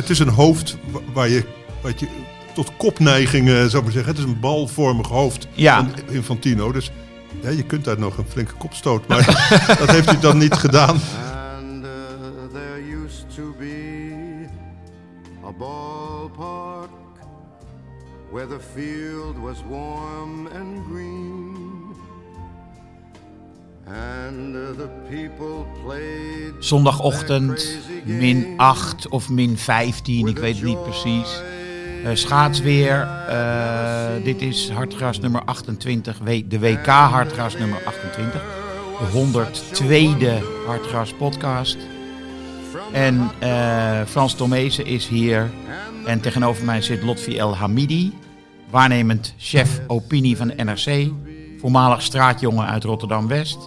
Het is een hoofd wa- waar je, wat je tot kopneigingen zou maar zeggen. Het is een balvormig hoofd Ja. van Infantino. Dus ja, je kunt daar nog een flinke kopstoot. Maar dat heeft hij dan niet gedaan. And uh, there used to be a ballpark where the field was warm and green. Zondagochtend min 8 of min 15, ik weet het niet precies. Eh, schaatsweer, eh, dit is hardgras nummer 28, W- de WK hardgras nummer 28. De 102e hardgras podcast. En eh, Frans Tomezen is hier. En tegenover mij zit Lotfi El Hamidi, waarnemend chef opinie van de NRC. Voormalig straatjongen uit Rotterdam-West.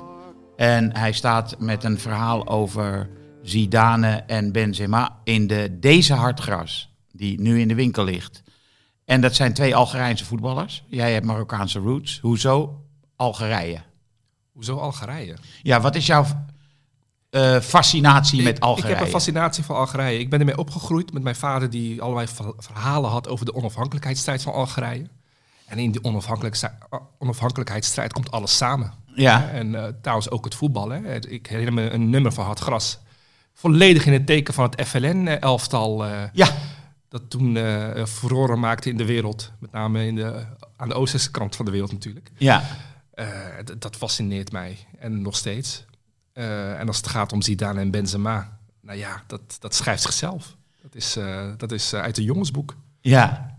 En hij staat met een verhaal over Zidane en Benzema in de Deze Hartgras, die nu in de winkel ligt. En dat zijn twee Algerijnse voetballers. Jij hebt Marokkaanse roots. Hoezo Algerije? Hoezo Algerije? Ja, wat is jouw eh, fascinatie met Algerije? Ik heb een fascinatie voor Algerije. Ik ben ermee opgegroeid met mijn vader die allerlei ver- verhalen had over de onafhankelijkheidsstrijd van Algerije. En in die onafhankelijkheid- onafhankelijkheidsstrijd komt alles samen. Ja. En eh, trouwens ook het voetbal. Hè. Ik herinner me een nummer van Hard Gras. Volledig in het teken van het FLN-elftal. eh, Ja, dat toen eh furoren maakte in de wereld. Met name in de, aan de oosterse kant van de wereld natuurlijk. ja. Eh, dat fascineert mij. En nog steeds. Eh, en als het gaat om Zidane en Benzema. Nou ja, dat, dat schrijft zichzelf. Dat is, eh, dat is eh, uit een jongensboek. Ja,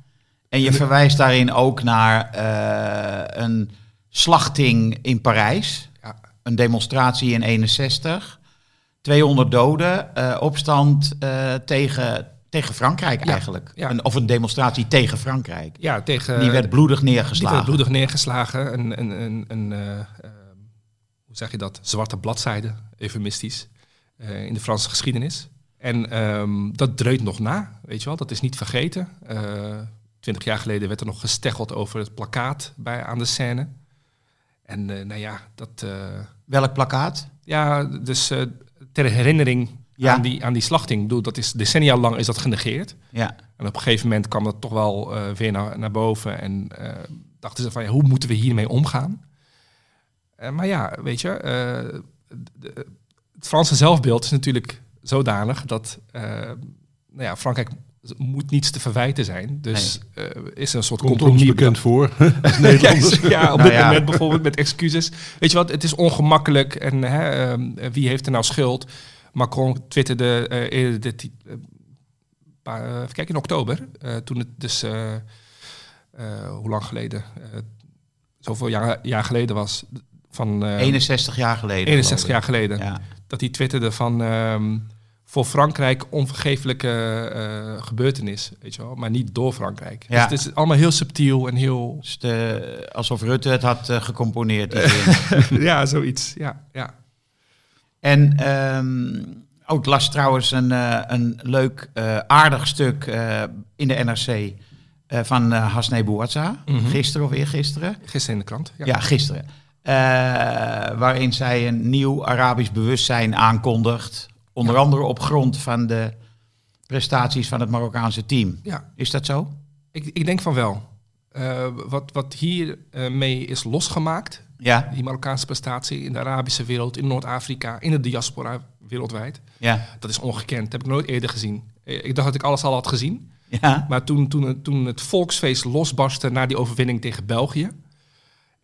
en je verwijst daarin ook naar eh, een slachting in Parijs. Ja. Een demonstratie in 61. 200 doden, eh, opstand eh, tegen, tegen Frankrijk Ja, eigenlijk. ja. Een, of een demonstratie tegen Frankrijk. Ja, tegen... Die werd bloedig die neergeslagen. werd bloedig neergeslagen. Een, een, een, een hoe zeg je dat? Zwarte bladzijde, eufemistisch. in de Franse geschiedenis. En ehm, dat dreunt nog na, weet je wel. Dat is niet vergeten. Twintig jaar geleden werd er nog gesteggeld over het plakkaat bij, aan de scène. En eh, nou ja, dat... eh, Welk plakkaat? Ja, dus eh, ter herinnering Ja. aan, die, aan die slachting. Bedoel, dat is decennia lang is dat genegeerd. Ja, En op een gegeven moment kwam dat toch wel weer naar, naar boven. En dachten ze van, ja, hoe moeten we hiermee omgaan? Maar ja, weet je, de- het Franse zelfbeeld is natuurlijk zodanig dat nou ja, Frankrijk moet niets te verwijten zijn. Dus eh, is er een soort Komt ons compromis. bekend voor. Als Nederlanders. Ja, op Nou dit ja. moment bijvoorbeeld met excuses. Weet je wat, het is ongemakkelijk en hè, ehm, wie heeft er nou schuld? Macron twitterde eh, eerder dit, eh, paar, even kijken, in oktober, eh, toen het dus, eh, eh, hoe lang geleden? Eh, zoveel jaar, jaar geleden was. Van, eh, 61 jaar geleden. 61 jaar geleden. Ja. Dat hij twitterde van ehm, voor Frankrijk onvergeeflijke eh, gebeurtenis, weet je wel, maar niet door Frankrijk. Ja. Dus het is allemaal heel subtiel en heel Dus de, alsof Rutte het had eh, gecomponeerd. ja, zoiets. Ja, ja. En ehm ook ik las trouwens een, eh, een leuk, aardig stuk in de NRC van Hasne Bouazza. Mhm. Gisteren of eergisteren. Gisteren in de krant. Ja. Ja, gisteren. Waarin zij een nieuw Arabisch bewustzijn aankondigt. Onder andere op grond van de prestaties van het Marokkaanse team. Ja, Is dat zo? ik, ik denk van wel. Eh, wat, wat hier eh, mee is losgemaakt, Ja, die Marokkaanse prestatie in de Arabische wereld, in Noord-Afrika, in de diaspora wereldwijd, ja, dat is ongekend. Dat heb ik nooit eerder gezien. Ik dacht dat ik alles al had gezien. Ja. Maar toen, toen, toen het volksfeest losbarstte na die overwinning tegen België.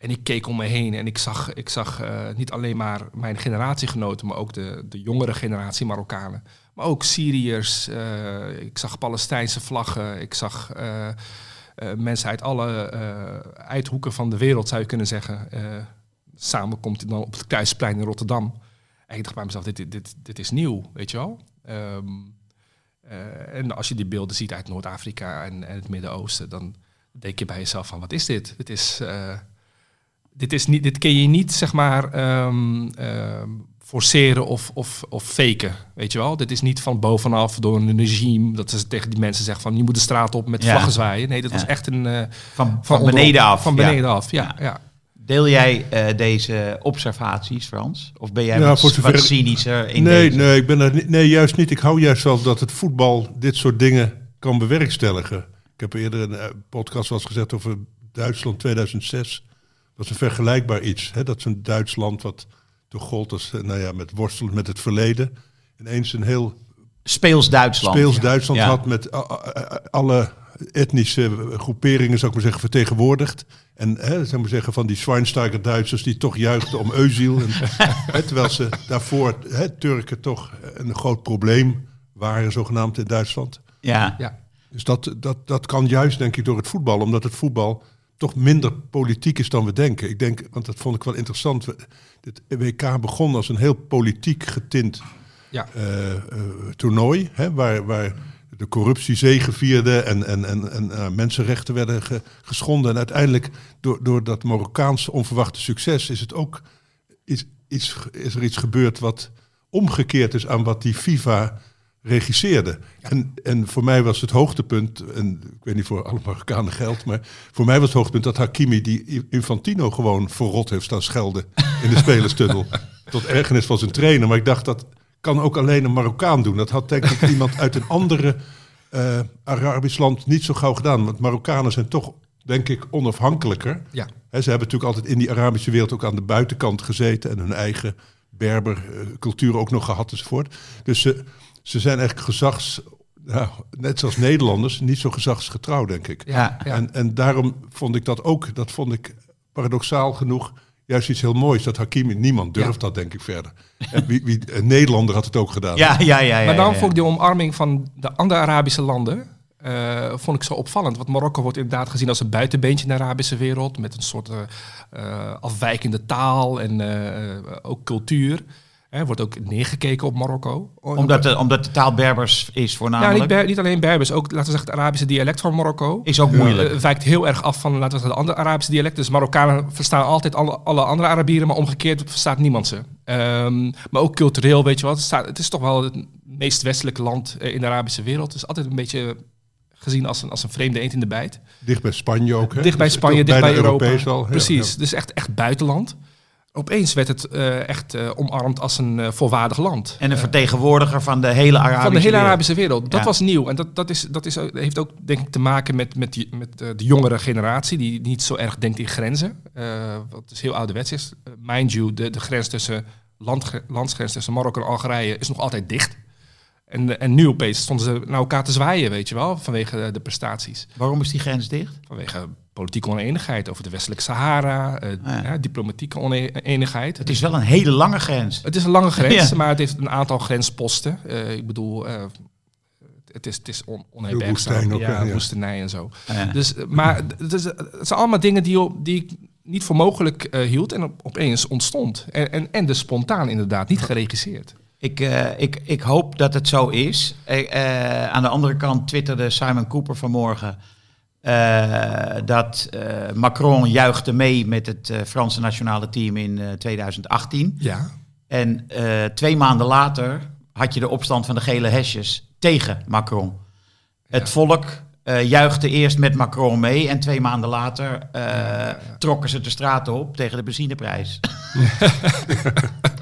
En ik keek om me heen en ik zag, ik zag eh, niet alleen maar mijn generatiegenoten, maar ook de, de jongere generatie Marokkanen. Maar ook Syriërs. eh, ik zag Palestijnse vlaggen. Ik zag eh, mensen uit alle uithoeken van de wereld, zou je kunnen zeggen. Samen komt het dan op het Kruisplein in Rotterdam. En ik dacht bij mezelf, dit, dit, dit, is nieuw, weet je wel. Ehm, eh, en als je die beelden ziet uit Noord-Afrika en, en het Midden-Oosten, dan denk je bij jezelf van, wat is dit? Dit is, dit is niet, dit kun je niet, zeg maar, ehm, ehm, forceren of, of, of faken, weet je wel? Dit is niet van bovenaf door een regime, dat ze tegen die mensen zeggen van, je moet de straat op met Ja. vlaggen zwaaien. Nee, dat Ja. was echt een... eh, Van, van, beneden af. Van ja. beneden af, ja. Ja. ja. Deel jij eh, deze observaties, Frans? Of ben jij Ja, wat, zover- wat cynischer in nee, deze? nee, ik ben er niet, nee, juist niet. Ik hou juist wel dat het voetbal dit soort dingen kan bewerkstelligen. Ik heb eerder een eh, podcast was gezegd over Duitsland 2006. Dat was een vergelijkbaar iets. Hè? Dat is een Duitsland wat toch gold als, eh, nou ja, met worstelen met het verleden. Ineens een heel Speels Duitsland. speels Ja. Duitsland Ja. had met alle etnische groeperingen, zou ik maar zeggen, vertegenwoordigd. En hè, zou ik maar zeggen, van die Schweinsteiger Duitsers die toch juichten om Eusiel. En, hè, terwijl ze daarvoor, hè, Turken toch een groot probleem waren, zogenaamd in Duitsland. Ja. ja. Dus dat, dat, dat kan juist, denk ik, door het voetbal. Omdat het voetbal toch minder politiek is dan we denken. Ik denk, want dat vond ik wel interessant. Dit WK begon als een heel politiek getint Ja. eh, eh, toernooi. Hè, waar, waar de corruptie zegevierde en, en, en, en eh, mensenrechten werden ge- geschonden. En uiteindelijk, door, door dat Marokkaanse onverwachte succes, is, het ook, is, iets, is er iets gebeurd wat omgekeerd is aan wat die FIFA regisseerde. En, en voor mij was het hoogtepunt, en ik weet niet voor alle Marokkanen geldt, maar voor mij was het hoogtepunt dat Hakimi die Infantino gewoon verrot heeft staan schelden in de spelerstunnel. Tot ergernis van zijn trainer. Maar ik dacht dat kan ook alleen een Marokkaan doen. Dat had denk ik iemand uit een andere eh, Arabisch land niet zo gauw gedaan. Want Marokkanen zijn toch, denk ik, onafhankelijker. Ja. Ze hebben natuurlijk altijd in die Arabische wereld ook aan de buitenkant gezeten en hun eigen Berber-cultuur ook nog gehad enzovoort. Dus ze, ze zijn eigenlijk gezags, nou, net zoals Nederlanders, niet zo gezagsgetrouw, denk ik. Ja. Ja. En, en daarom vond ik dat ook, dat vond ik paradoxaal genoeg, juist iets heel moois. Dat Hakimi, niemand durft Ja. dat denk ik verder. En wie, wie, een Nederlander had het ook gedaan. Ja, ja, ja, ja. Maar dan ja. vond ik de omarming van de andere Arabische landen eh, vond ik zo opvallend. Want Marokko wordt inderdaad gezien als een buitenbeentje in de Arabische wereld. Met een soort eh, eh, afwijkende taal en ook cultuur. Er wordt ook neergekeken op Marokko. Omdat de, omdat de taal Berbers is ja, voornamelijk. niet, Ber- niet alleen Berbers, ook laten we zeggen het Arabische dialect van Marokko. Is ook moeilijk. Eh, wijkt heel erg af van laten we zeggen, de andere Arabische dialecten. Dus Marokkanen verstaan altijd alle, alle andere Arabieren, maar omgekeerd verstaat niemand ze. Ehm, maar ook cultureel, weet je wat, het, staat, het is toch wel het meest westelijke land eh, in de Arabische wereld. Het is altijd een beetje gezien als een, als een vreemde eend in de bijt. Dicht bij Spanje ook. Hè? Dicht bij Dus Spanje, dicht bij Europa. Europees al. Ja, Precies, ja. dus echt, echt buitenland. Opeens werd het eh, echt eh, omarmd als een eh, volwaardig land. En een vertegenwoordiger van de hele Arabische van de hele wereld. Arabische wereld. Dat Ja. was nieuw. En dat, dat, is, dat is, heeft ook denk ik te maken met, met, die, met de jongere generatie... die niet zo erg denkt in grenzen. wat dus heel ouderwets is. Mind you, de, de grens tussen... Landge, landsgrens tussen Marokko en Algerije is nog altijd dicht. En, en nu opeens stonden ze naar elkaar te zwaaien, weet je wel, vanwege de prestaties. Waarom is die grens dicht? Vanwege politieke oneenigheid over de westelijke Sahara, eh, ja. ja, diplomatieke oneenigheid. Het is wel een hele lange grens. Het is een lange grens, Ja. maar het heeft een aantal grensposten. Eh, ik bedoel, eh, het is, het is on, onherbergzaam. ook, ja, woestenij en zo. Ja. Dus, maar het, is, het zijn allemaal dingen die, op- die ik niet voor mogelijk eh, hield en op, opeens ontstond. En, en, en dus spontaan inderdaad, niet geregisseerd. Ik, eh, ik, ik hoop dat het zo is. Eh, eh, aan de andere kant twitterde Simon Cooper vanmorgen dat Macron juichte mee met het Franse nationale team in eh, 2018. Ja. En twee maanden later had je de opstand van de gele hesjes tegen Macron. Het volk juichte eerst met Macron mee en twee maanden later trokken ze de straten op tegen de benzineprijs.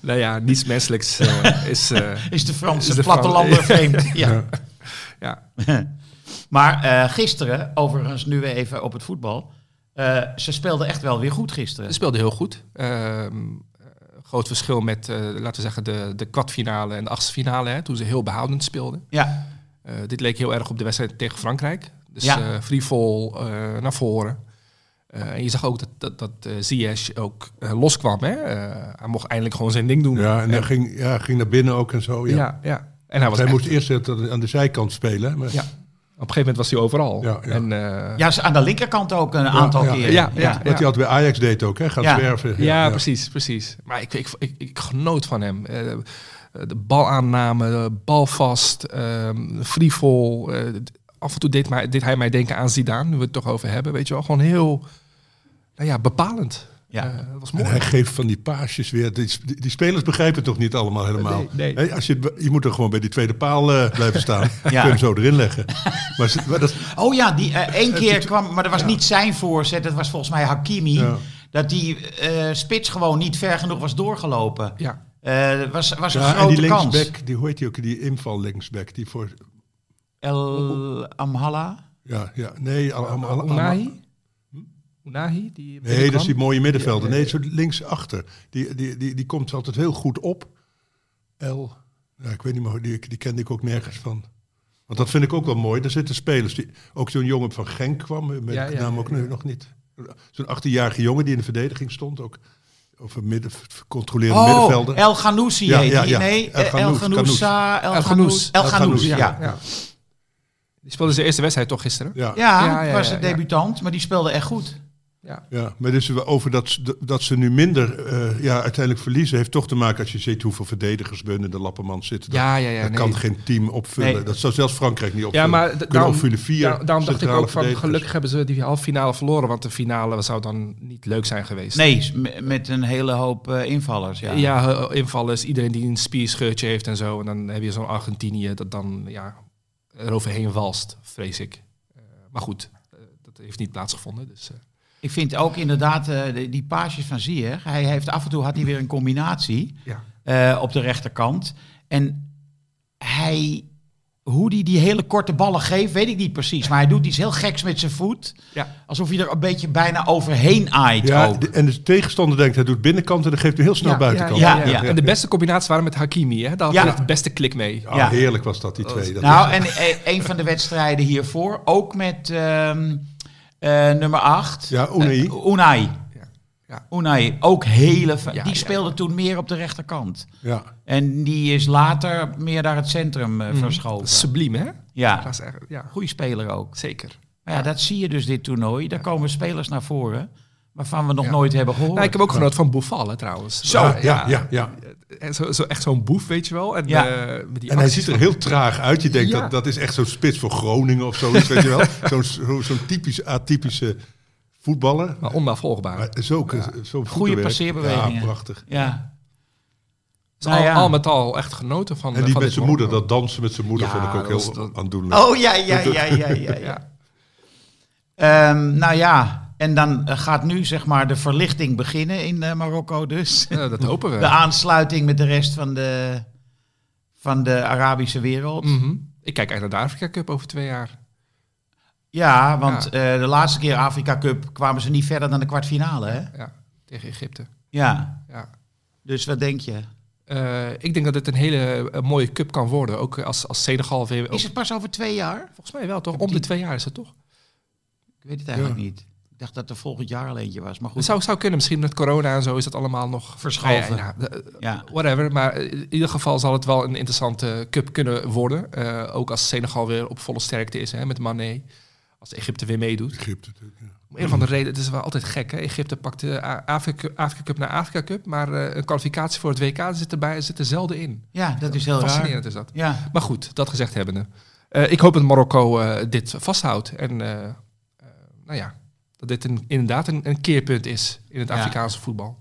Nou ja, niets menselijks eh, is... eh, Is de Franse Is de plattelander Fran- vreemd? Ja. ja. Maar eh, gisteren, overigens nu weer even op het voetbal. eh, ze speelden echt wel weer goed gisteren. Ze speelde heel goed. Ehm, eh, Groot verschil met, eh, laten we zeggen, de, de kwartfinale en de achtste finale, hè, toen ze heel behoudend speelden. Ja, Eh, dit leek heel erg op de wedstrijd tegen Frankrijk. Dus Ja. eh, naar voren. Eh, en je zag ook dat, dat, dat eh, Ziyech ook eh, loskwam. Hè? Eh, hij mocht eindelijk gewoon zijn ding doen. Ja, en hij ging, ja, ging naar binnen ook en zo. Ja. ja, ja. En hij was hij echt- moest eerst aan de zijkant spelen. Maar, Ja. Op een gegeven moment was hij overal. Ja, ja. En, eh, ja aan de linkerkant ook een aantal ja, keren. ja, ja. Wat hij altijd bij Ajax deed ook, hè? gaat Ja. zwerven. Ja, precies, precies. Maar ik, ik, ik, ik genoot van hem. Eh, de balaanname, de bal vast, ehm frivol. eh, af en toe deed, mij, deed hij mij denken aan Zidane, nu we het toch over hebben. Weet je wel, gewoon heel nou ja, bepalend. Ja. Eh, dat was En mooi. hij geeft van die paasjes weer. Die, die, spelers begrijpen het toch niet allemaal helemaal. Nee, als je, je moet er gewoon bij die tweede paal eh, blijven staan. Kun je hem zo erin leggen. Maar, dat, Oh ja, die eh, één keer kwam, maar dat was niet zijn voorzet, dat was volgens mij Hakimi. Ja. Dat die eh, spits gewoon niet ver genoeg was doorgelopen. Ja. Eh, was, was een ja, en grote die kans. linksback, die hoe heet die ook, die inval linksback. Die voor, El Amhalla. ja, ja, nee, al, al, al- al- Unahi? Die Nee, dat is die mooie middenvelder. Nee, zo linksachter. Die, die, die, die komt altijd heel goed op. L. Ja, ik weet niet meer, die, die kende ik ook nergens van. Want dat vind ik ook wel mooi. Daar zitten spelers. Die, ook zo'n jongen van Genk kwam, met Ja, naam ook ja. nu nog niet. Zo'n 18-jarige jongen die in de verdediging stond. Ook over midden, controlerende Oh, middenvelder. El Ghanouzi Ja, heet ja, die. ja. Nee, El Ghanous, Ghanousa. El. Ghanous. El ja. Ja. Die speelde zijn eerste wedstrijd toch gisteren? ja. Ja, Ja, het ja, was ja, een ja. debutant, maar die speelde echt goed. Ja. Ja, maar dus we- over dat, ze- dat ze nu minder eh, ja, uiteindelijk verliezen, heeft toch te maken als je ziet hoeveel verdedigers er in de Lappermans zitten. Ja, ja, ja, dat nee. kan geen team opvullen. Nee. Dat zou zelfs Frankrijk niet Ja, opvullen. maar d- Kunnen daarom, opvullen vier daar- daarom dacht ik ook van gelukkig hebben ze die halve finale verloren, want de finale zou dan niet leuk zijn geweest. Nee, met een hele hoop eh, invallers. Ja. Ja, eh, invallers, iedereen die een spierscheurtje heeft en zo. En dan heb je zo'n Argentinië dat dan ja, eroverheen walst, vrees ik. Eh, maar goed, dat heeft niet plaatsgevonden. Dus, eh, Ik vind ook inderdaad eh, die, die paasjes van Zier. Hij heeft af en toe had hij weer een combinatie ja. eh, op de rechterkant. En hij, hoe hij die hele korte ballen geeft, weet ik niet precies. Maar hij doet iets heel geks met zijn voet. Ja. Alsof hij er een beetje bijna overheen aait Ja, ook. de- en de tegenstander denkt, hij doet binnenkant en dan geeft hij heel snel Ja, buitenkant. Ja, Ja, ja, ja. En de beste combinaties waren met Hakimi. Hè? Daar had Ja. hij echt de beste klik mee. Ah, Ja. Heerlijk was dat, die twee. Dat nou, was- en eh, een van de wedstrijden hiervoor, ook met ehm, eh, nummer 8. Ja, Unai. Unai. Ja. Ja. Unai, ook hele... Ja, die speelde ja. toen meer op de rechterkant. ja. En die is later meer naar het centrum eh, verschoven. Subliem, hè? Ja, Dat echt, ja, goede speler ook. zeker. Maar ja, dat zie je dus dit toernooi. Daar komen spelers naar voren waarvan we nog Ja. nooit hebben gehoord. Nou, ik heb ook genoten van Boufal, hè, trouwens. Zo, ja, ja, ja, ja. En Zo, zo, echt zo'n boef, weet je wel. En, Ja. eh, met die En hij ziet er van- heel traag uit. Je denkt, Ja. dat, dat is echt zo'n spits voor Groningen of zoiets, weet je wel. Zo'n zo, zo'n typisch atypische voetballer. Maar onnavolgbaar. Maar zo, zo'n voetenwerk. passeerbewegingen. Ja, prachtig. Ja. Dus Nou al, ja. al met al echt genoten van En eh, die van met zijn moeder, dat dansen met zijn moeder, Ja, vind ik ook heel dat- aandoenlijk. Oh ja, ja, ja, ja, ja. ja. Ja. Ehm, nou ja, en dan eh, gaat nu zeg maar de verlichting beginnen in eh, Marokko dus. Ja, dat hopen we. De aansluiting met de rest van de, van de Arabische wereld. Mhm. Ik kijk eigenlijk naar de Afrika Cup over twee jaar. Ja, want Ja. eh, de laatste keer Afrika Cup kwamen ze niet verder dan de kwartfinale, hè? Ja, tegen Egypte. Ja, Ja. dus wat denk je? Ik denk dat het een hele mooie cup kan worden. Ook als, als Senegal weer... Is het pas over twee jaar? Volgens mij wel, toch? Om de twee jaar is het toch? Ik weet het eigenlijk niet. Ik dacht dat er volgend jaar al eentje was, maar Het goed. zou, zou kunnen. Misschien met corona en zo is dat allemaal nog... Verschoven. Ja, ja, de- Ja. whatever. Maar in ieder geval zal het wel een interessante cup kunnen worden. Eh, ook als Senegal weer op volle sterkte is hè, met Mané. Als Egypte weer meedoet. Egypte natuurlijk, ja. Om een of andere reden, het is wel altijd gek. Hè? Egypte pakt de Afrika, Afrika Cup naar Afrika Cup. Maar eh, een kwalificatie voor het WK zit, erbij, zit er zelden in. Ja, dat is heel raar. Fascinerend is dat. Ja, Maar goed, dat gezegd hebbende. Eh ik hoop dat Marokko eh, dit vasthoudt. En eh, eh, nou ja, dat dit een, inderdaad een, een keerpunt is in het Ja. Afrikaanse voetbal.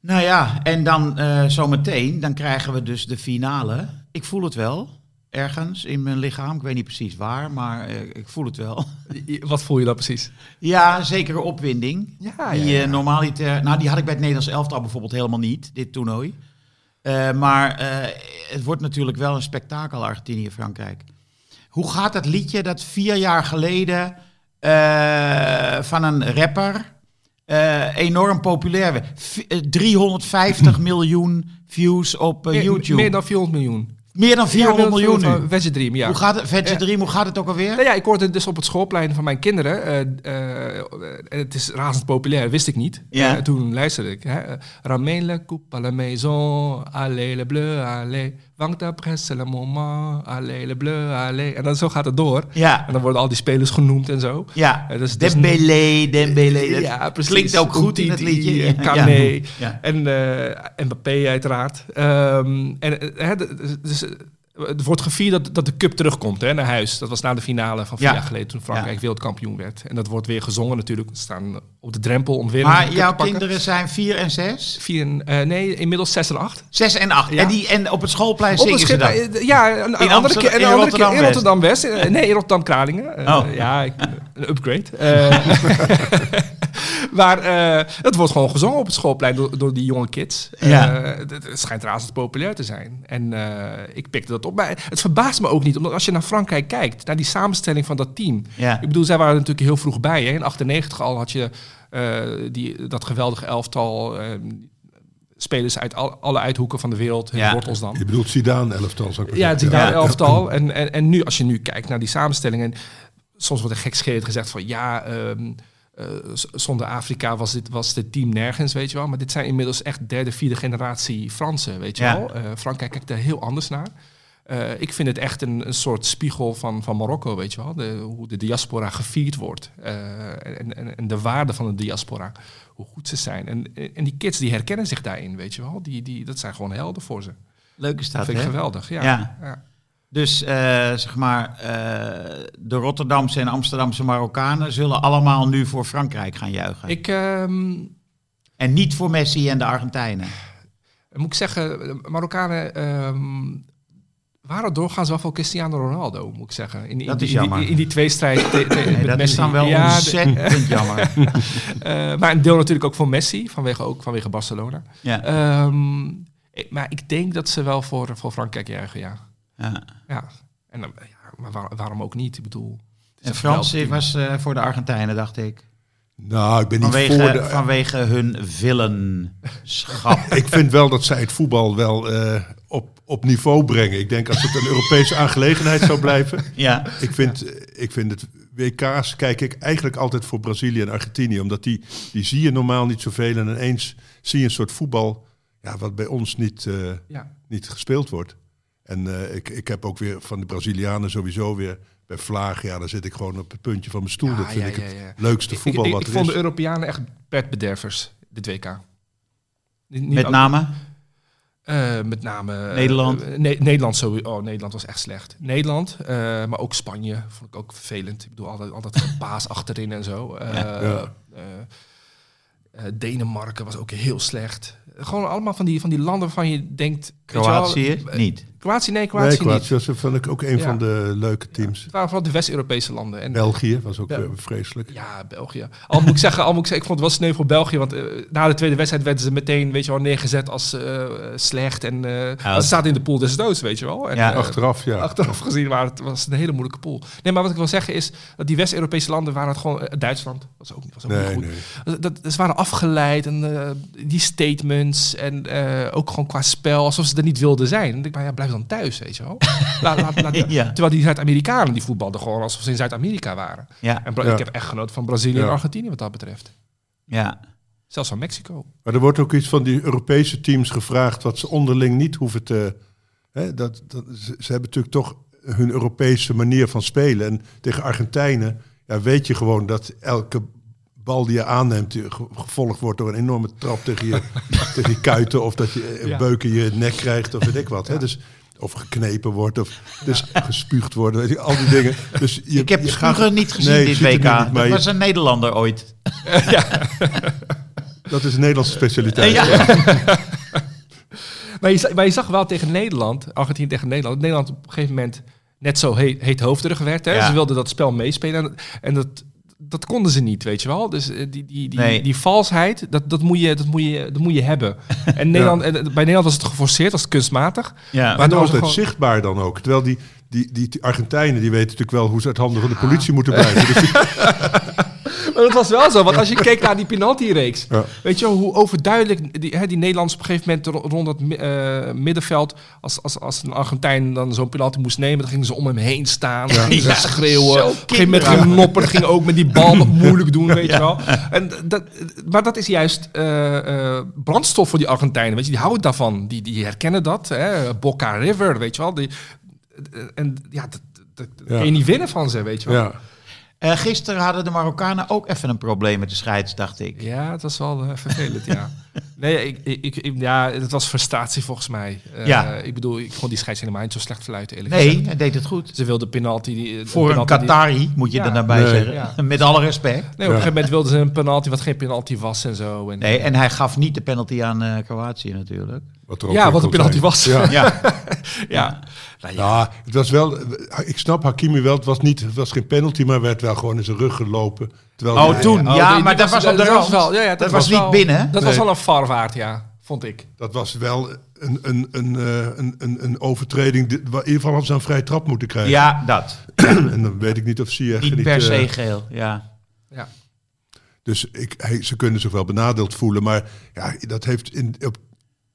nou ja, en dan eh, zometeen, dan krijgen we dus de finale. Ik voel het wel, ergens in mijn lichaam. Ik weet niet precies waar, maar eh, ik voel het wel. Wat voel je dan precies? Ja, zekere opwinding. Ja, die ja, ja. eh, normaliter, nou die had ik bij het Nederlands elftal bijvoorbeeld helemaal niet, dit toernooi. Eh, maar het wordt natuurlijk wel een spektakel Argentinië-Frankrijk. Hoe gaat dat liedje dat vier jaar geleden eh, van een rapper eh, enorm populair werd. V- eh, 350 miljoen views op Meer- YouTube. Meer dan 400 miljoen. Meer dan 400 miljoen nu. Veggie Dream, ja. Hoe gaat het? Ja. 3, hoe gaat het ook alweer? Nou ja, ik hoorde het dus op het schoolplein van mijn kinderen. en het is razend populair, wist ik niet. Ja. Toen luisterde ik. hè. Ramène le coupe à la maison, allez le bleu, allez. C'est le moment, allez le bleu, allez. En dan zo gaat het door. Ja. En dan worden al die spelers genoemd en zo. Ja, Eh, dus- dus- Dembele, Dembele. Dat Ja, precies. Klinkt ook goed in het liedje. en Kane. Ja. En eh Mbappé uiteraard. Ehm, en eh, dus, eh, het wordt gevierd dat, dat de cup terugkomt hè, naar huis. Dat was na de finale van vier Ja. jaar geleden toen Frankrijk Ja. wereldkampioen werd. En dat wordt weer gezongen natuurlijk. Ze staan op de drempel om weer Maar jouw kinderen zijn 4 en 6? Vier, en, eh, nee, inmiddels zes en acht. 6 en 8. Ja. En, die, en op het schoolplein Op zingen ze dan? eh, ja, een, In andere keer, in keer in. Rotterdam-West. Eh, nee, in Rotterdam-Kralingen. Eh, Oh. Ja, ik, een upgrade. maar eh, het wordt gewoon gezongen op het schoolplein door, door die jonge kids. Ja. Eh, het, het schijnt razend populair te zijn. En eh, ik pikte dat op. Maar het verbaast me ook niet, omdat als je naar Frankrijk kijkt, naar die samenstelling van dat team. Ja. Ik bedoel, zij waren er natuurlijk heel vroeg bij. Hè. In 98 al had je eh, die, dat geweldige elftal. eh, spelers uit al- alle uithoeken van de wereld, hun Ja. wortels dan. Je bedoelt Zidane elftal, zou ik maar Ja. Zidane elftal. En, en, en nu, als je nu kijkt naar die samenstellingen... soms wordt er gekscherend gezegd van... ja, ehm, eh, zonder Afrika was dit, was dit team nergens, weet je wel. Maar dit zijn inmiddels echt derde, vierde generatie Fransen, weet je Ja. wel. Eh, Frankrijk kijkt er heel anders naar. Eh, ik vind het echt een, een soort spiegel van, van Marokko, weet je wel. De, hoe de diaspora gevierd wordt. En, en, en de waarde van de diaspora. Hoe goed ze zijn. En, en die kids die herkennen zich daarin, weet je wel. Die, die, dat zijn gewoon helden voor ze. Leuk is Dat dat, vind ik hè? geweldig, ja. Ja. ja. Dus eh, zeg maar, eh, de Rotterdamse en Amsterdamse Marokkanen zullen allemaal nu voor Frankrijk gaan juichen. Ik ehm, En niet voor Messi en de Argentijnen. moet ik zeggen, Marokkanen ehm, waren doorgaans wel voor Cristiano Ronaldo, moet ik zeggen. In, in, Dat die- is die- jammer. in die tweestrijd te- te- Nee, met dat Messi. is dan wel Ja, ontzettend jammer. eh, maar een deel natuurlijk ook voor Messi, vanwege, ook vanwege Barcelona. Ja. Ehm, maar ik denk dat ze wel voor, voor Frankrijk juichen, ja. Ja. ja. En dan, ja, maar waar- waarom ook niet? Ik bedoel... En Frans was eh, voor de Argentijnen, dacht ik. Nou, ik ben niet Vanwege, voor de... vanwege hun villenschap. Ik vind wel dat zij het voetbal wel eh, op, op niveau brengen. Ik denk als het een Europese aangelegenheid zou blijven. ja. Ik vind, ik vind het WK's kijk ik eigenlijk altijd voor Brazilië en Argentinië. Omdat die, die zie je normaal niet zoveel. En ineens zie je een soort voetbal ja, wat bij ons niet, eh, Ja. niet gespeeld wordt. En eh, ik, ik heb ook weer van de Brazilianen sowieso weer bij Vlaag. Ja, daar zit ik gewoon op het puntje van mijn stoel. Ja, dat vind ja, ik ja, het ja. leukste Ik- voetbal ik, wat ik er vond is. de Europeanen echt beddervers, dit WK. Niet- niet Met name? Eh, met name... eh, Nederland? Ne- Nederland sowieso. Oh, Nederland was echt slecht. Nederland, eh, maar ook Spanje vond ik ook vervelend. Ik bedoel, altijd, altijd gepaas achterin en zo. Eh, Ja. eh, eh, Denemarken was ook heel slecht. Gewoon allemaal van die, van die landen waarvan je denkt... Kroatië? eh, Niet. Kroatië, nee, Nee, Kroatië niet. Kroatië was, vond ik ook een Ja. van de leuke teams. Het waren vooral de West-Europese landen. En, België was ook Bel- weer vreselijk. Ja, België. Al moet ik zeggen, al moet ik zeggen, ik vond het wel sneu voor België. Want eh, na de tweede wedstrijd werden ze meteen, weet je wel, neergezet als eh, slecht. En eh ze zaten in de pool des doods, weet je wel. En, Ja. eh, Achteraf, ja. Achteraf gezien waren het, was het een hele moeilijke pool. Nee, maar wat ik wil zeggen is dat die West-Europese landen waren het gewoon... eh, Duitsland was ook, was ook Nee, niet goed. nee. Dat, dat, ze waren afgeleid en eh, die statements en eh, ook gewoon qua spel, alsof ze er niet wilden zijn. Dan denk ik, maar ja, blijf dan thuis, weet je wel. Laat, laat, laat- Ja. Terwijl die Zuid-Amerikanen, die voetbalden gewoon alsof ze in Zuid-Amerika waren. Ja. En ik heb echt genoten van Brazilië Ja. en Argentinië wat dat betreft. Ja. Zelfs van Mexico. Maar er wordt ook iets van die Europese teams gevraagd wat ze onderling niet hoeven te. Hè, dat, dat, ze, ze hebben natuurlijk toch hun Europese manier van spelen. En tegen Argentijnen ja, weet je gewoon dat elke bal die je aanneemt ge- gevolgd wordt door een enorme trap tegen je, tegen je kuiten. Of dat je een Ja. beuk in je nek krijgt of weet ik wat. Hè? Dus, of geknepen wordt of dus gespuugd wordt. Weet je, al die dingen. Dus je, Ik heb je Spugen niet gezien Nee, dit WK. niet, dat was een Nederlander ooit. Dat is een Nederlandse specialiteit. Ja. Maar je, za- maar je zag wel tegen Nederland, Argentinië tegen Nederland, dat Nederland op een gegeven moment net zo heet, heethoofdig werd. Hè? Ja. Ze wilden dat spel meespelen en, en dat, dat konden ze niet, weet je wel. Dus eh, die, die, die, Nee. die valsheid, dat, dat, moet je, dat, moet je, dat moet je hebben. En, Nederland, en bij Nederland was het geforceerd, was het kunstmatig. Ja. Maar altijd gewoon- zichtbaar dan ook. Terwijl die, die, die, die Argentijnen, die weten natuurlijk wel hoe ze uit handen van de politie moeten blijven. Dus die- Maar dat was wel zo, want als je keek naar die penaltyreeks, Ja. weet je wel hoe overduidelijk die, hè, die Nederlanders op een gegeven moment ro- rond dat mi- eh, middenveld, als, als, als een Argentijn dan zo'n penalty moest nemen, dan gingen ze om hem heen staan, dan gingen ze Ja, schreeuwen, op een gegeven moment ging ook met die bal moeilijk doen, weet je wel. En dat, maar dat is juist eh, eh, brandstof voor die Argentijnen, weet je, die houden daarvan, die, die herkennen dat, hè, Boca River, weet je wel. Die, en ja, dat, dat, dat Ja. kun je niet winnen van ze, weet je wel. Ja. Eh, gisteren hadden de Marokkanen ook even een probleem met de scheids, dacht ik. Ja, het was wel eh, vervelend, ja. Nee, ik, ik, ik- ja, het was frustratie volgens mij. Eh, Ja. Ik bedoel, ik vond die scheids helemaal niet zo slecht fluiten, eerlijk Nee, gezegd. hij deed het goed. Ze wilde penalty... Die, Voor een penalty Qatari, moet je Ja. er daarbij Nee. zeggen. Ja. Met alle respect. Nee, op een gegeven moment wilden ze een penalty wat geen penalty was en zo. En, Nee, en hij gaf niet de penalty aan eh, Kroatië natuurlijk. Wat er ook ja, wat een penalty zijn. was. Ja. Ja, ja. Nou ja. Ja, het was wel. Ik snap Hakimi wel. Het was, niet, het was geen penalty, maar werd wel gewoon in zijn rug gelopen. Terwijl Oh, toen. Oh, ja, die- maar die dat was op de dat rand. wel, ja, ja, dat, was, niet wel- binnen. Dat was wel een varwaard, ja, vond ik. Dat was wel een, een, een, eh, een, een, een overtreding. In ieder geval hadden ze een vrije trap moeten krijgen. Ja, dat. En dan weet ik niet of Ziyech Niet niet... per eh, se geel. Ja. Ja. Dus ik, hij, ze kunnen zich wel benadeeld voelen. Maar ja, dat heeft in, op,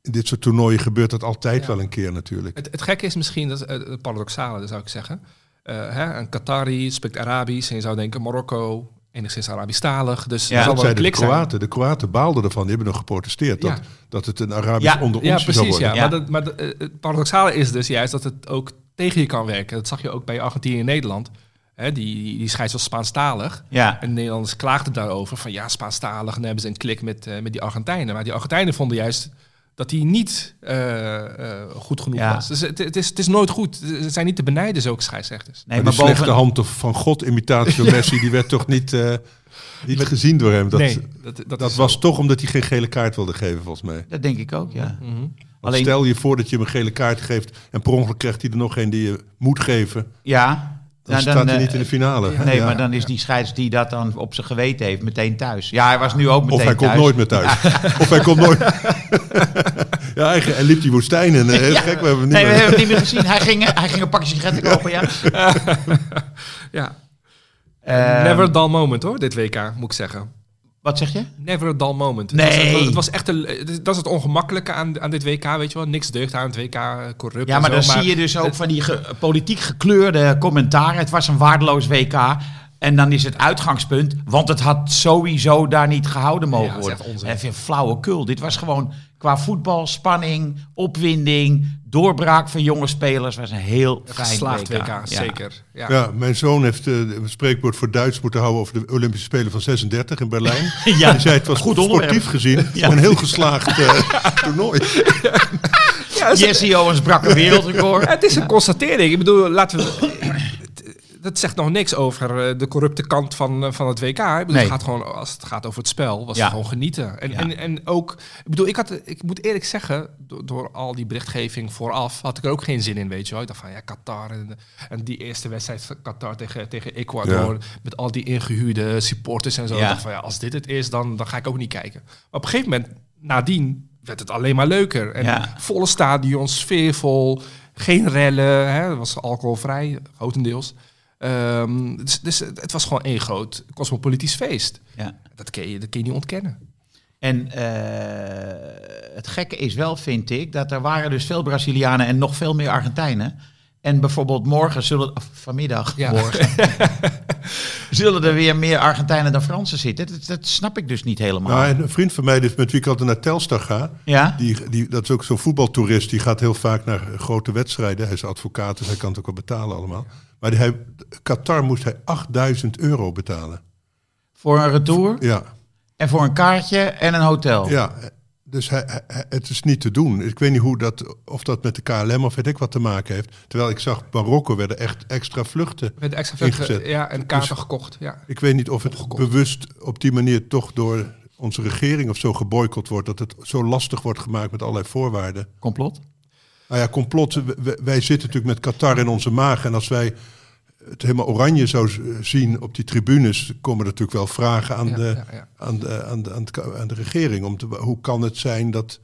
in dit soort toernooien gebeurt dat altijd Ja. wel een keer natuurlijk. Het, het gekke is misschien, dat, eh, het paradoxale zou ik zeggen. Eh, hè, een Qatari spreekt Arabisch en je zou denken Marokko, enigszins Arabisch-talig. Dus Ja, dat zeiden de zijn. Kroaten. De Kroaten baalden ervan. Die hebben nog geprotesteerd. Dat, Ja. dat het een Arabisch Ja, onder Ja, ons zou precies. worden. Ja. Ja. Maar, dat, maar eh, het paradoxale is dus juist dat het ook tegen je kan werken. Dat zag je ook bij Argentinië en Nederland. Hè, die, die, die scheids was Spaanstalig. Ja. En de Nederlanders klaagden daarover van ja, Spaanstalig. En dan hebben ze een klik met, eh, met die Argentijnen. Maar die Argentijnen vonden juist dat hij niet eh, eh, goed genoeg Ja. was. Dus het, het, is, het is nooit goed. Ze zijn niet te benijden, zulke scheidsrechters. Nee, maar maar die slechte hand of van God imitatie van Messi, die werd toch niet, eh, niet gezien door hem. Dat, nee, dat, dat, dat is was zo. toch omdat hij geen gele kaart wilde geven, volgens mij. Dat denk ik ook, ja. Mhm. Alleen- Stel je voor dat je hem een gele kaart geeft en per ongeluk krijgt hij er nog een die je moet geven. Ja. Dan staat hij niet in de finale. Nee, Ja. maar dan is die scheids die dat dan op zijn geweten heeft meteen thuis. Ja, hij was nu ook meteen Of hij komt thuis. nooit meer thuis. Of hij komt nooit. ja, hij, hij liep die woestijn en heel Ja. gek, we hebben hem niet Nee, we meer. hebben het niet meer gezien. Hij ging, hij ging een pakje sigaretten kopen, ja. Ja, Ehm, never a dull moment hoor, dit WK, moet ik zeggen. Wat zeg je? Never a dull moment. Nee. Het was, het was echt een, dat is het ongemakkelijke aan, aan dit WK, weet je wel. Niks deugt aan het WK, corrupt Ja, maar zo, dan zie je dus ook van die ge- politiek gekleurde commentaren. Het was een waardeloos WK. En dan is het uitgangspunt, want het had sowieso daar niet gehouden mogen Ja, worden. Even flauwekul. Dit was gewoon qua voetbal, spanning, opwinding, doorbraak van jonge spelers. was een heel fijn geslaagd WK, Ja. zeker. Ja. Ja, mijn zoon heeft eh, een spreekwoord voor Duits moeten houden over de Olympische Spelen van 36 in Berlijn. Ja. Hij zei het was Goed onderwerp. sportief gezien Ja. een heel geslaagd eh, toernooi. Jesse Owens brak een wereldrecord. Het is een constatering. Ik bedoel, laten we. Dat zegt nog niks over eh, de corrupte kant van, eh, van het WK. Ik bedoel, Nee. het gaat gewoon, als het gaat over het spel, was Ja. het gewoon genieten. En, Ja. en, en ook, ik bedoel, ik, had, ik moet eerlijk zeggen, door, door al die berichtgeving vooraf, had ik er ook geen zin in, weet je wel. Ik dacht van, ja, Qatar en, en die eerste wedstrijd van Qatar tegen, tegen Ecuador, met al die ingehuurde supporters en zo. Ja. Ik dacht van, ja, als dit het is, dan, dan ga ik ook niet kijken. Maar op een gegeven moment, nadien, werd het alleen maar leuker. En Ja. volle stadions, sfeervol, geen rellen, hè, het was alcoholvrij, grotendeels. Ehm, dus, dus het was gewoon één groot cosmopolitisch feest. Ja. Dat kun je, dat kun je niet ontkennen. En eh, het gekke is wel, vind ik, dat er waren dus veel Brazilianen en nog veel meer Argentijnen. En bijvoorbeeld morgen zullen, of vanmiddag, Ja. morgen, zullen er weer meer Argentijnen dan Fransen zitten. Dat, dat snap ik dus niet helemaal. Nou, en een vriend van mij, dus met wie ik altijd naar Telstar ga, ja? die, die, dat is ook zo'n voetbaltoerist, die gaat heel vaak naar grote wedstrijden. Hij is advocaat, dus hij kan het ook wel betalen allemaal. Maar hij, Qatar moest hij 8000 euro betalen. Voor een retour Ja, en voor een kaartje en een hotel. ja. Dus hij, hij- hij- het is niet te doen. Ik weet niet hoe dat, of dat met de KLM of weet ik wat te maken heeft. Terwijl ik zag, Marokko werden echt extra vluchten. Met extra vluchten, Ingezet. ja, en kaarten Dus- gekocht. Ja. Ik weet niet of het bewust op die manier toch door onze regering of zo geboycott wordt. Dat het zo lastig wordt gemaakt met allerlei voorwaarden. Complot? Nou ja, complot. Wij zitten natuurlijk met Qatar in onze maag. En als wij het helemaal oranje zou zien op die tribunes, komen er natuurlijk wel vragen aan, Ja, de, ja, ja. Aan, de, aan, de, aan, de regering. Om te, hoe kan het zijn dat,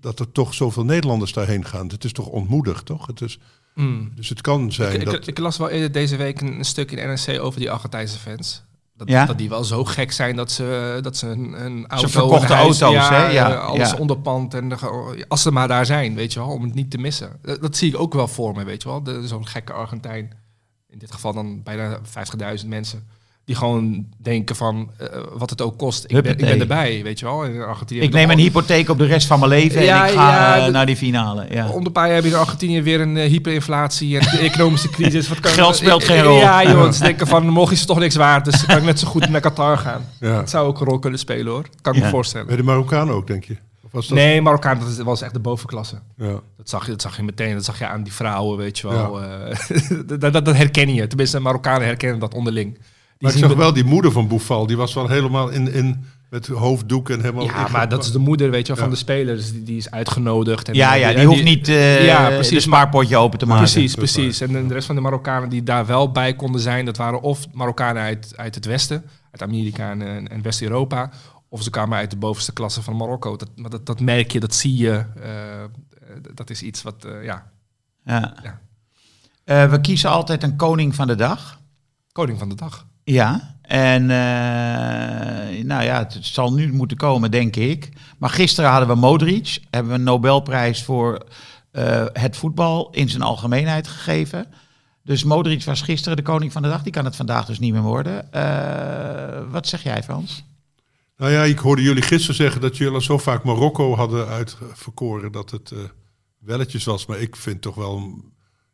dat er toch zoveel Nederlanders daarheen gaan? Het is toch ontmoedigd, toch? Het is, Mm. dus het kan zijn Ik, dat... ik, ik las wel eerder deze week een, een stuk in NRC over die Argentijnse fans. dat, Ja? dat die wel zo gek zijn dat ze, dat ze een, een auto... verkochten een huis- auto's, hè? Ja, Ja, eh, alles ja. onderpand. En de- als ze maar daar zijn, weet je wel, om het niet te missen. Dat, dat zie ik ook wel voor me, weet je wel. Zo'n gekke Argentijn, in dit geval dan bijna 50.000 mensen... die gewoon denken van, eh, wat het ook kost, ik ben, ik ben erbij, weet je wel. In Argentinië Ik neem een hypotheek op de rest van mijn leven Ja, en ik ga ja, eh, de- naar die finale. Ja. Om de paar jaar heb je in Argentinië weer een eh, hyperinflatie en de economische crisis. Wat kan, Geld speelt geen rol. Ja, joh. Ze denken van, morgen is het toch niks waard, dus kan ik net zo goed naar Qatar gaan. Ja. Dat zou ook een rol kunnen spelen, hoor. Kan ik Ja. me voorstellen. Bij de Marokkanen ook, denk je? Of was dat? Nee, Marokkaan, dat was echt de bovenklasse. Ja. Dat zag, je, dat zag je meteen. Dat zag je aan die vrouwen, weet je wel. eh, dat, dat, dat herken je. Tenminste, Marokkanen herkennen dat onderling. Die Maar ik zien zag wel die moeder van Boufal, die was wel helemaal in, in met hoofddoek en helemaal... Ja, maar dat is de moeder, weet je wel, van Ja. de spelers. Die, die is uitgenodigd. En, Ja, ja, die hoeft niet eh Ja, precies. een spaarpotje open te maken. Precies, precies. En de rest van de Marokkanen die daar wel bij konden zijn, dat waren of Marokkanen uit, uit het Westen, uit Amerika en, en West-Europa, of ze kwamen uit de bovenste klasse van Marokko. Dat, maar dat, dat merk je, dat zie je. eh, dat is iets wat, eh, ja, Ja. Ja. Eh, we kiezen altijd een koning van de dag. koning van de dag. Ja, en eh, nou ja, het zal nu moeten komen, denk ik. Maar gisteren hadden we Modric, hebben we een Nobelprijs voor eh, het voetbal in zijn algemeenheid gegeven. Dus Modric was gisteren de koning van de dag. Die kan het vandaag dus niet meer worden. Eh, wat zeg jij, Frans? Nou ja, ik hoorde jullie gisteren zeggen dat jullie al zo vaak Marokko hadden uitverkoren dat het eh, welletjes was. Maar ik vind toch wel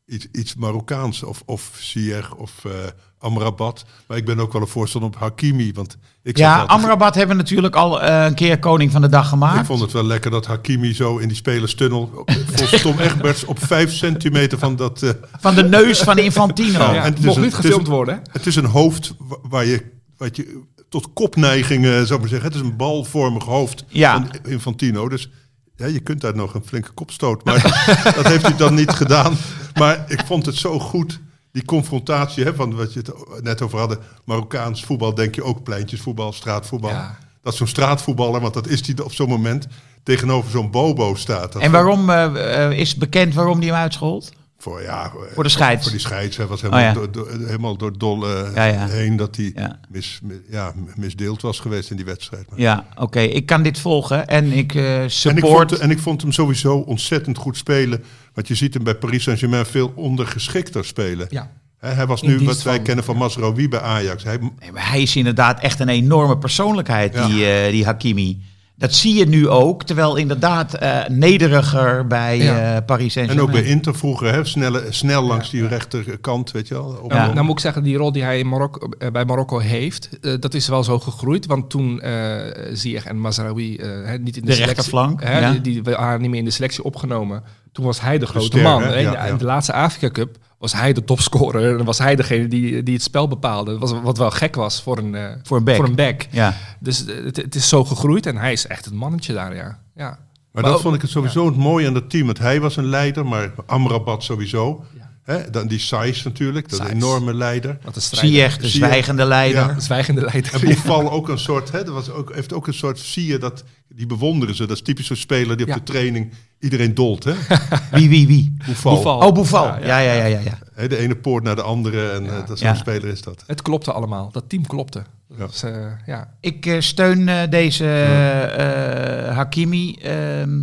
iets, iets Marokkaans. Of, of Sier of eh, Amrabat. Maar ik ben ook wel een voorstander op Hakimi. Want ik, Ja, altijd- Amrabat hebben we natuurlijk al eh, een keer koning van de dag gemaakt. ik vond het wel lekker dat Hakimi zo in die spelerstunnel... volgens Tom Egberts op vijf centimeter van dat... eh, Van de neus van Infantino. Ja, en het is mocht een- niet het is gefilmd worden? Het is een hoofd wa- waar je, wat je tot kopneiging eh, zou ik maar zeggen. Het is een balvormig hoofd Ja. van Infantino. Dus ja, je kunt daar nog een flinke kopstoot. Maar dat heeft hij dan niet gedaan. Maar ik vond het zo goed. Die confrontatie, hè, van wat je het net over hadden. Marokkaans voetbal, denk je ook pleintjesvoetbal, straatvoetbal. Ja. Dat zo'n straatvoetballer, want dat is hij op zo'n moment, tegenover zo'n bobo staat. En waarom eh, eh, is bekend waarom die hem uitschold? Voor, ja, Voor de scheids. Voor die scheids. Hij was helemaal, Oh ja. door, door- helemaal door dol eh, Ja, ja. heen dat hij mis, mi- ja, misdeeld was geweest in die wedstrijd. Maar- Ja, oké. Ik kan dit volgen en ik eh, En ik, support... vond, en ik vond hem sowieso ontzettend goed spelen. Want je ziet hem bij Paris Saint-Germain veel ondergeschikter spelen. Ja. Hij was nu wat wij van- kennen van Masraoui bij Ajax. Hij, Nee, maar hij is inderdaad echt een enorme persoonlijkheid, die, eh, die Hakimi. Dat zie je nu ook, terwijl inderdaad eh, nederiger bij Ja. eh, Paris en ook bij Inter vroeger, hè, snelle, snel langs die rechterkant, weet je wel. Op- Nou, Ja. nou moet ik zeggen, die rol die hij in Marokko, eh, bij Marokko heeft, dat is wel zo gegroeid. Want toen eh Ziyech en Mazraoui eh, hè, niet in de, De selectie... rechterflank, Hè, ja. die, die waren niet meer in de selectie opgenomen. Toen was hij de grote ster, man. hè? Ja, de laatste Afrika Cup was hij de topscorer. En was hij degene die, die het spel bepaalde. Was, wat wel gek was voor een, eh, Voor een back. Voor een back. Ja. Dus het, het is zo gegroeid en hij is echt het mannetje daar, ja. ja. Maar, Maar dat ook- vond ik het sowieso het mooie aan dat team. Want hij was een leider, maar Amrabat sowieso. Hè, dan die Saiz natuurlijk, dat Saiz. enorme leider. Wat een strijder. Zie je echt de zwijgende leider. Ja. Zwijgende leider. En Boufal ook een soort, hè, dat was ook, heeft ook een soort, zie je dat, die bewonderen ze. Dat is typisch zo'n speler die op de training iedereen dolt. Hè? Wie, wie, wie? Boufal. Boufal. Oh, Boufal. Ja, Ja, ja. ja, ja, de ene poort naar de andere en Ja. eh, dat zo'n Ja. speler is dat. Het klopte allemaal. Dat team klopte. Ja. eh, ja. Ik eh, steun deze eh, Hakimi ehm,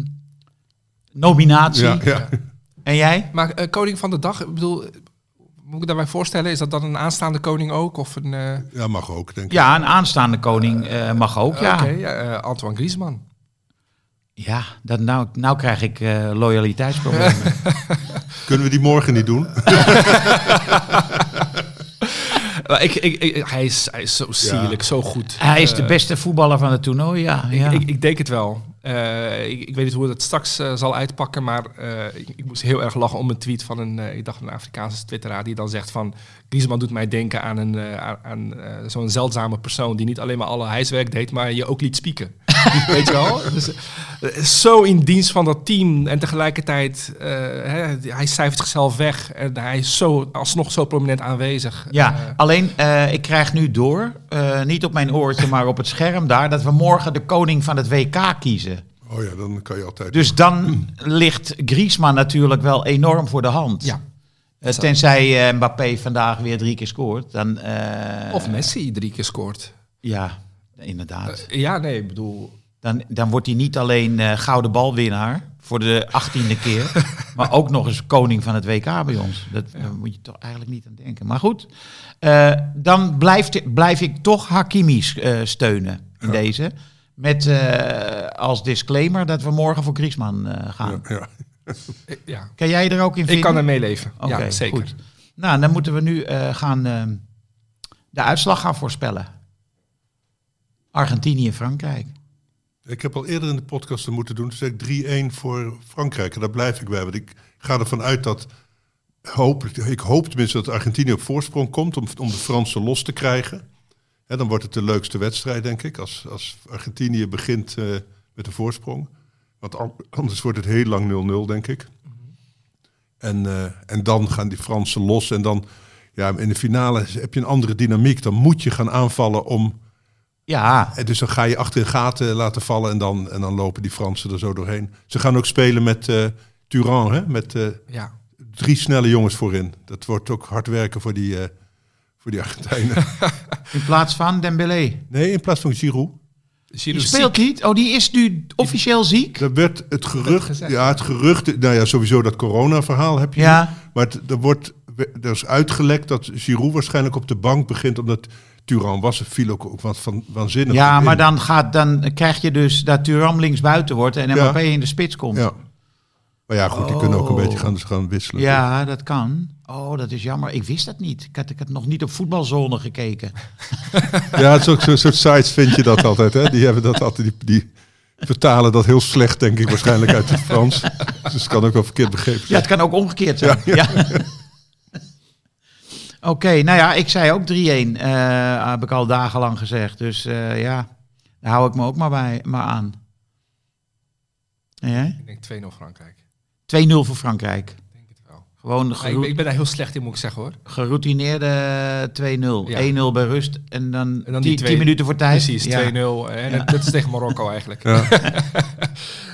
nominatie. Ja, ja. En jij? Maar eh, koning van de dag, ik bedoel, moet ik daarbij voorstellen, is dat dan een aanstaande koning ook? Of een. eh, ja, mag ook, denk ik. Ja, een aanstaande koning eh, mag ook, ja. Oké, ja, eh, Antoine Griezmann. Ja, dat, nou, nou krijg ik eh, loyaliteitsproblemen. Kunnen we die morgen niet doen? Maar ik, ik, ik- hij, is, hij is zo sierlijk, zo goed. Hij is de beste voetballer van het toernooi, ja. ja. Ik, ik, ik denk het wel. Eh, ik, weet niet hoe het straks eh, zal uitpakken, maar eh, ik, moest heel erg lachen om een tweet van een, ik dacht een Afrikaanse twitteraar die dan zegt van Griezmann doet mij denken aan, een, aan, aan, zo'n zeldzame persoon die niet alleen maar alle huiswerk deed, maar je ook liet spieken. weet je wel? Dus, eh, zo in dienst van dat team en tegelijkertijd, eh, hè, hij cijfert zichzelf weg en hij is zo, alsnog zo prominent aanwezig. Ja, Eh, alleen eh, ik krijg nu door, eh, niet op mijn oortje, maar op het scherm daar, dat we morgen de koning van het WK kiezen. Oh ja, dan kan je altijd. Dus dan ligt Griezmann natuurlijk wel enorm voor de hand. ja. Tenzij eh, Mbappé vandaag weer drie keer scoort. Dan, eh, Of Messi drie keer scoort. Ja, inderdaad. Ja, nee, ik bedoel... Dan, dan wordt hij niet alleen eh, gouden balwinnaar voor de achttiende keer, maar ook nog eens koning van het WK bij ons. Dat, Daar moet je toch eigenlijk niet aan denken. Maar goed, eh, dan blijft, blijf ik toch Hakimi eh, steunen in deze. Met eh, als disclaimer dat we morgen voor Griezmann eh, gaan. Ja. Ja. Kan jij er ook in vinden? Ik kan er meeleven. Oké, ja, zeker. goed. Nou, dan moeten we nu eh, gaan de uitslag gaan voorspellen. Argentinië, Frankrijk. Ik heb al eerder in de podcast moeten doen. Toen zei ik 3-1 voor Frankrijk. En daar blijf ik bij. Want ik ga ervan uit dat. Hoop, ik hoop tenminste dat Argentinië op voorsprong komt. Om, de Fransen los te krijgen. Hè, dan wordt het de leukste wedstrijd, denk ik. Als, als Argentinië begint eh, met een voorsprong. Want an- anders wordt het heel lang 0-0, denk ik. En, eh, en dan gaan die Fransen los. En dan. Ja, in de finale heb je een andere dynamiek. Dan moet je gaan aanvallen om. Ja, En dus dan ga je achter in gaten laten vallen en dan, en dan lopen die Fransen er zo doorheen. Ze gaan ook spelen met eh Turan, hè? met eh, Ja. drie snelle jongens voorin. Dat wordt ook hard werken voor die, eh, voor die Argentijnen. in plaats van Dembélé. nee, in plaats van Giroud. Die Giroud speelt ziek. niet. Oh, die is nu officieel ziek. Er werd het gerucht, ja, het gerucht, nou ja, sowieso dat corona-verhaal heb je. Ja. Maar het, er wordt, er is uitgelekt dat Giroud waarschijnlijk op de bank begint, omdat Turan was, viel ook, ook wat van waanzinnig. Ja, maar in. dan, gaat, dan krijg je dus dat Thuram links buiten wordt en Ja. Mbappé in de spits komt. Ja. Maar ja, goed, die kunnen ook een Oh. beetje gaan, gaan wisselen. Ja, dat kan. Oh, dat is jammer. Ik wist dat niet. Ik had, ik had nog niet op voetbalzone gekeken. Ja, het is ook zo'n soort sites vind je dat altijd. Hè? Die hebben dat altijd, die, die vertalen dat heel slecht, denk ik, waarschijnlijk uit het Frans. Dus het kan ook wel verkeerd begrepen Ja, het kan ook omgekeerd zijn. Ja. Oké, nou ja, ik zei ook 3-1. eh heb ik al dagenlang gezegd. Dus eh, ja, daar hou ik me ook maar, bij, maar aan. En jij? Ik denk 2-0 Frankrijk. 2-0 voor Frankrijk. Ik denk het wel. Gewoon ik, ben- ik ben daar heel slecht in, moet ik zeggen hoor. geroutineerde 2-0. Ja. 1-0 bij rust en dan, En dan 10 die twee- minuten voor tijd. Precies, Ja. 2-0. En dat- dat is tegen Marokko eigenlijk. Ja.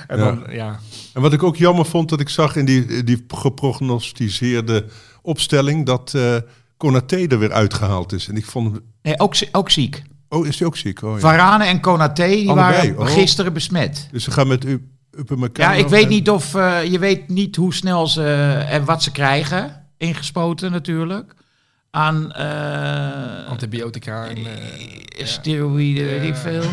En dan, ja. En wat ik ook jammer vond, dat ik zag in die, die geprognosticeerde opstelling, dat eh Konaté er weer uitgehaald is. En ik vond, Nee, ook, ook ziek. oh, is hij ook ziek? Oh, ja. Varane en Konaté die Allebei, waren oh. gisteren besmet. Dus ze gaan met u Ja, ik weet niet of eh, je weet niet hoe snel ze en wat ze krijgen. Ingespoten natuurlijk. Aan eh Antibiotica en... eh, steroïden, weet ik veel.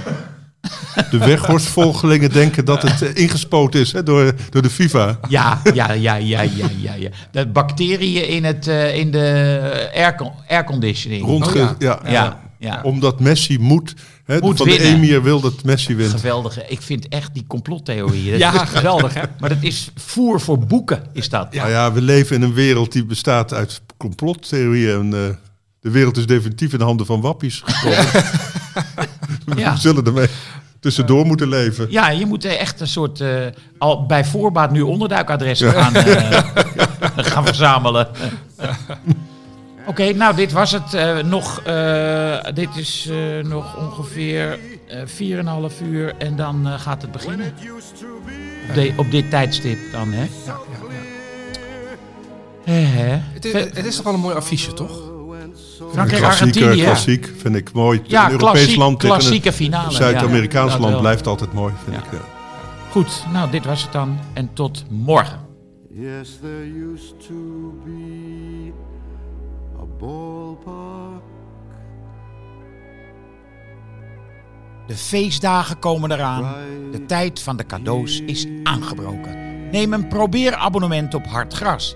De Weghorst-volgelingen denken dat het eh, ingespoten is hè, door, door de FIFA. Ja, ja, ja, ja, ja, ja, ja. Dat bacteriën in, het, eh, in de aircon- airconditioning. Rondge, Oh, ja. ja. ja, ja. Omdat Messi moet. Hè, Moet van de emir wil dat Messi wint. Geweldige. Ik vind echt die complottheorieën. dat ja, is- geweldig hè. Maar dat is voer voor boeken, is dat. Nou ja, we leven in een wereld die bestaat uit complottheorieën. En, eh, de wereld is definitief in de handen van wappies gekomen. Ja. We zullen ermee tussendoor moeten leven. Ja, je moet echt een soort, eh, al bij voorbaat nu onderduikadressen gaan, eh, gaan verzamelen. Oké, nou dit was het. eh, nog, eh, dit is eh, nog ongeveer eh 4,5 uur en dan eh, gaat het beginnen. Op, de- op dit tijdstip dan, hè? Ja, ja, ja. Hè, hè. Het, is, het is toch wel een mooi affiche, toch? Frankrijk, Klassiek, Argentinië. klassiek vind ik mooi. Ja, een Europees klassiek, land tegen klassieke finale. een Zuid-Amerikaans Ja, land wel. blijft altijd mooi, vind Ja. ik. Ja. Goed, nou dit was het dan. En tot morgen. Yes, there used to be a ballpark. De feestdagen komen eraan. De tijd van de cadeaus is aangebroken. Neem een probeerabonnement op Hartgras.